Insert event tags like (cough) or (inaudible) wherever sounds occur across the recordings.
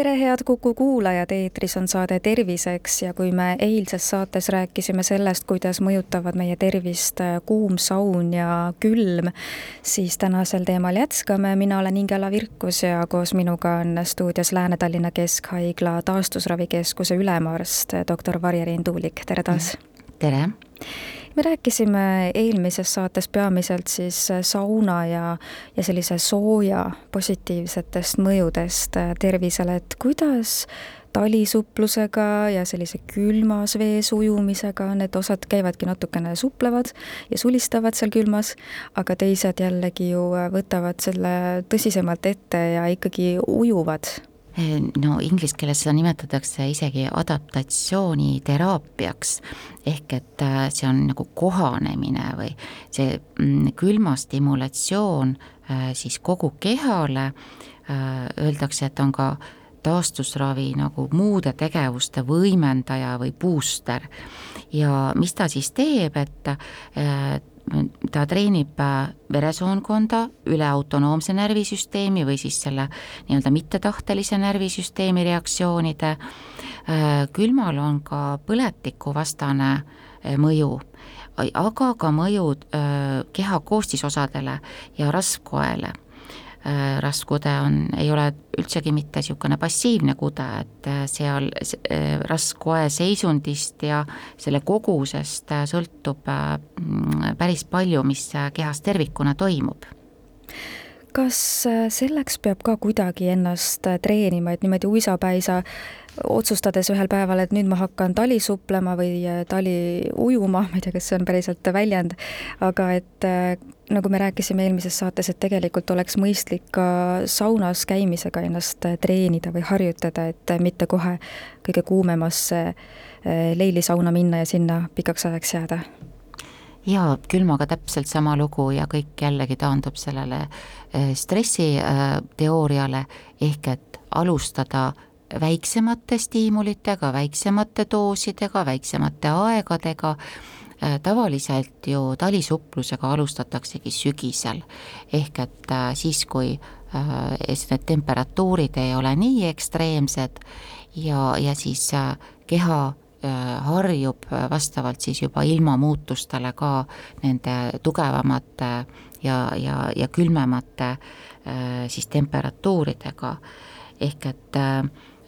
tere, head Kuku kuulajad, eetris on saade Terviseks ja kui me eilses saates rääkisime sellest, kuidas mõjutavad meie tervist äh, kuum saun ja külm, siis tänasel teemal jätkame, mina olen Ingela Virkus ja koos minuga on stuudios Lääne-Tallinna Keskhaigla taastusravikeskuse ülemarst doktor Varje-Riin Tuulik, tere taas! tere! Me rääkisime eelmises saates peamiselt siis sauna ja, ja sellise sooja positiivsetest mõjudest tervisele, et kuidas talisupplusega ja sellise külmas vees ujumisega, need osad käivadki natukene suplevad ja sulistavad seal külmas, aga teised jällegi ju võtavad selle tõsisemalt ette ja ikkagi ujuvad no inglise keeles seda nimetatakse isegi adaptatsiooniteraapiaks, ehk et äh, see on nagu kohanemine või see mm, külma stimulatsioon äh, siis kogu kehale, äh, öeldakse, et on ka taastusravi nagu muude tegevuste võimendaja või booster. ja mis ta siis teeb, et ta treenib äh, veresoonkonda, üleautonoomse närvisüsteemi või siis selle nii-öelda mittetahtelise närvisüsteemi reaktsioonide, äh, külmal on ka põletikuvastane äh, mõju, aga ka mõjud keha koostisosadele ja rasvkoele Äh, raskude on, ei ole üldsegi mitte niisugune passiivne kude, et äh, seal äh, raskkoe seisundist ja selle kogusest sõltub päris palju, mis kehas tervikuna toimub. Kas selleks peab ka kuidagi ennast treenima, et niimoodi uisapäisa otsustades ühel päeval, et nüüd ma hakkan tali suplema või tali ujuma, (laughs) ma ei tea, kas see on päriselt väljend, aga et nagu me rääkisime eelmises saates, et tegelikult oleks mõistlik ka saunas käimisega ennast treenida või harjutada, et mitte kohe kõige kuumemasse eh, leilisauna minna ja sinna pikaks ajaks jääda. Jaa, külmaga täpselt sama lugu ja kõik jällegi taandub sellele stressiteooriale, eh, ehk et alustada väiksemate stiimulitega, väiksemate doosidega, väiksemate aegadega Äh, tavaliselt ju talisupplusega alustataksegi sügisel, ehk et äh, siis, kui äh, need temperatuurid ei ole nii ekstreemsed ja, ja siis keha harjub vastavalt siis juba ilmamuutustele ka nende tugevamate ja, ja, ja külmemate siis temperatuuridega. ehk et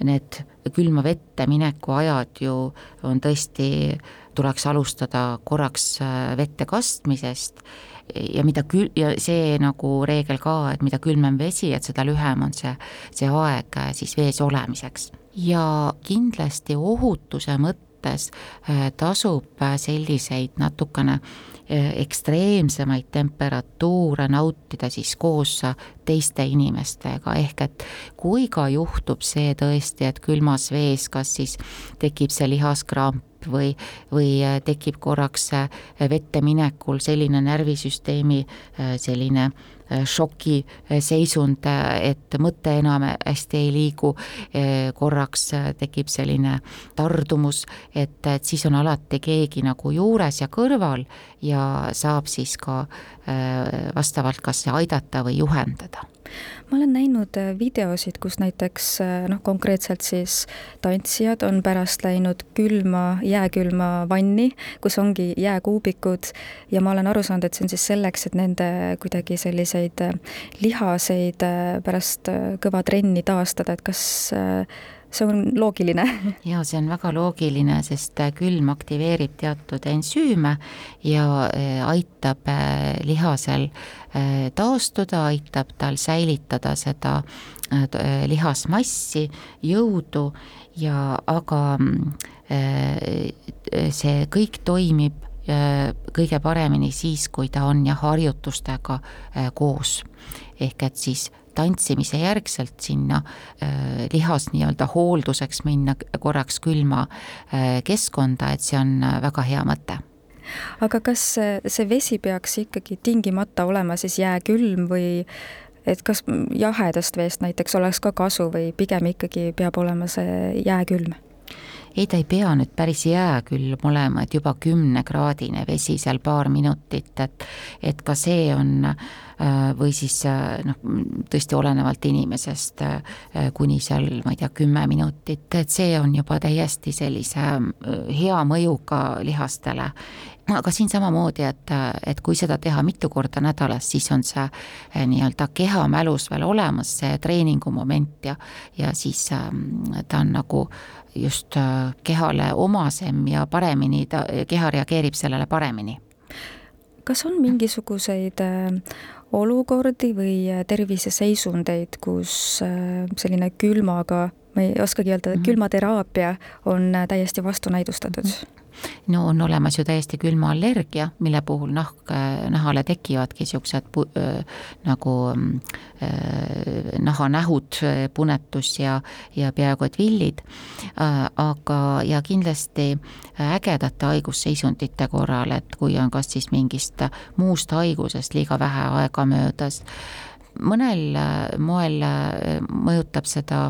need külma vette mineku ajad ju on tõesti tuleks alustada korraks äh, vette kastmisest ja mida kül-, ja see nagu reegel ka, et mida külmem vesi, et seda lühem on see, see aeg äh, siis vees olemiseks. ja kindlasti ohutuse mõttes äh, tasub selliseid natukene ekstreemsemaid temperatuure nautida siis koos teiste inimestega, ehk et kui ka juhtub see tõesti, et külmas vees kas siis tekib see lihaskramp või, või äh, tekib korraks vette minekul selline närvisüsteemi äh, selline šokiseisund, et mõte enam hästi ei liigu, korraks tekib selline tardumus, et, et siis on alati keegi nagu juures ja kõrval ja saab siis ka vastavalt kas aidata või juhendada. Ma olen näinud äh, videosid, kus näiteks äh, noh, konkreetselt siis tantsijad on pärast läinud külma, jääkülma vanni, kus ongi jääkuubikud ja ma olen aru saanud, et see on siis selleks, et nende kuidagi selliseid äh, lihaseid pärast kõva trenni taastada, et kas see on loogiline? (laughs) Jaa, see on väga loogiline, sest külm aktiveerib teatud ensüüme ja aitab lihasel taastuda, aitab tal säilitada seda lihasmassi, jõudu ja aga see kõik toimib kõige paremini siis, kui ta on jah, harjutustega koos. ehk et siis tantsimise järgselt sinna äh, lihas nii-öelda hoolduseks minna korraks külma äh, keskkonda, et see on äh, väga hea mõte aga kas see vesi peaks ikkagi tingimata olema siis jääkülm või et kas jahedast veest näiteks oleks ka kasu või pigem ikkagi peab olema see jääkülm? Ei, ta ei pea nüüd päris jääkülm olema, et juba kümnekraadine vesi seal paar minutit, et et ka see on äh, või siis äh, noh, tõesti olenevalt inimesest äh, kuni seal, ma ei tea, kümme minutit, et see on juba täiesti sellise hea mõjuga lihastele aga siin samamoodi, et, et kui seda teha mitu korda nädalas, siis on see nii-öelda kehamälus veel olemas, see treeningu moment ja ja siis ta on nagu just äh, kehale omasem ja paremini, ta, keha reageerib sellele paremini. kas on mingisuguseid äh, olukordi või äh, terviseseisundeid, kus selline külmaga, ma ei oskagi öelda -hmm. külmateraapia on täiesti vastunäidustatud mm? -hmm no on olemas ju täiesti külmaallergia, mille puhul nahk, nahale tekivadki niisugused äh, nagu äh, nahanähud, punetus ja, ja peaaegu et villid. Äh,, aga, ja kindlasti ägedate haigusseisundite korral, et kui on kas siis mingist muust haigusest liiga vähe aega möödas, mõnel moel mõjutab seda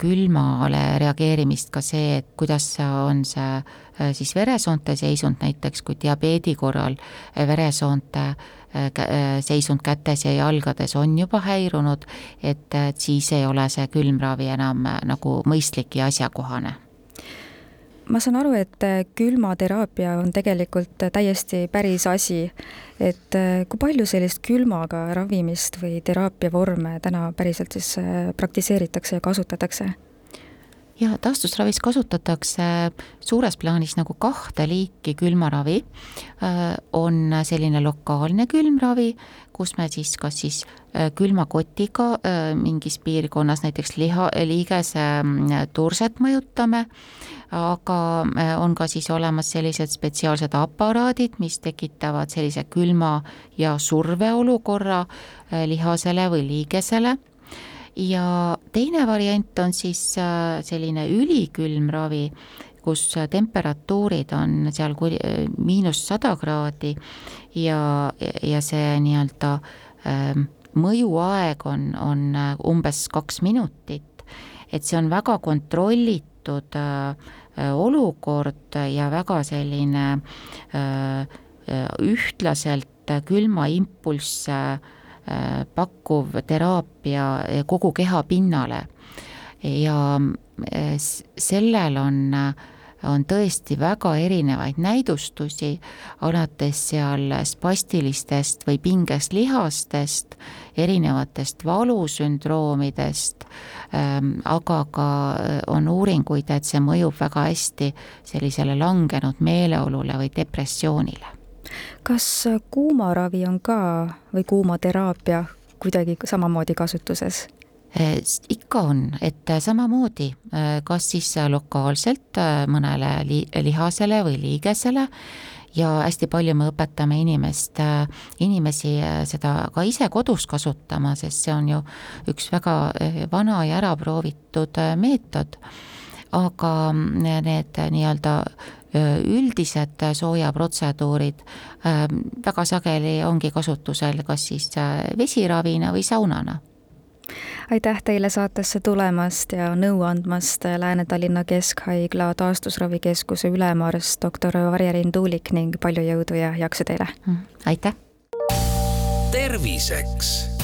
külmale reageerimist ka see, et kuidas on see Äh, siis veresoonte seisund näiteks, kui diabeedi korral äh, veresoonte äh, seisund kätes ja jalgades on juba häirunud, et, et siis ei ole see külmravi enam nagu mõistlik ja asjakohane ma saan aru, et külmateraapia on tegelikult täiesti päris asi. et kui palju sellist külmaga ravimist või teraapia vorme täna päriselt siis praktiseeritakse ja kasutatakse? ja taastusravis kasutatakse suures plaanis nagu kahte liiki külmaravi. Äh, on selline lokaalne külmravi, kus me siis kas siis äh, külmakotiga äh, mingis piirkonnas näiteks liha, liigese mm, turset mõjutame, aga on ka siis olemas sellised spetsiaalsed aparaadid, mis tekitavad sellise külma ja surveolukorra lihasele või liigesele ja teine variant on siis äh, selline ülikülm ravi, kus temperatuurid on seal kuni äh, miinus sada kraadi ja, ja see nii-öelda ähm, mõjuaeg on, on äh, umbes kaks minutit. et see on väga kontrollitud olukord ja väga selline ühtlaselt külmaimpulss Äh, pakkuv teraapia kogu keha pinnale. ja äh, sellel on, on tõesti väga erinevaid näidustusi, alates seal spastilistest või pingest lihastest, erinevatest valusündroomidest, ähm, aga ka äh, on uuringuid, et see mõjub väga hästi sellisele langenud meeleolule või depressioonile kas kuumaravi on ka või kuumateraapia kuidagi samamoodi kasutuses? Eh, ikka on, et samamoodi, eh, kas siis lokaalselt eh, mõnele li-, lihasele või liigesele ja hästi palju me õpetame inimest, inimesi seda ka ise kodus kasutama, sest see on ju üks väga vana ja äraproovitud meetod. aga need nii-öelda üldised soojaprotseduurid väga sageli ongi kasutusel kas siis vesiravina või saunana aitäh teile saatesse tulemast ja nõu andmast Lääne-Tallinna Keskhaigla taastusravikeskuse ülemarst doktor Varje-Riin Tuulik ning palju jõudu ja jaksu teile! Mm, aitäh! terviseks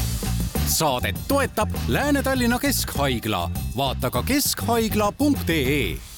saadet toetab Lääne-Tallinna Keskhaigla, vaata ka keskhaigla.ee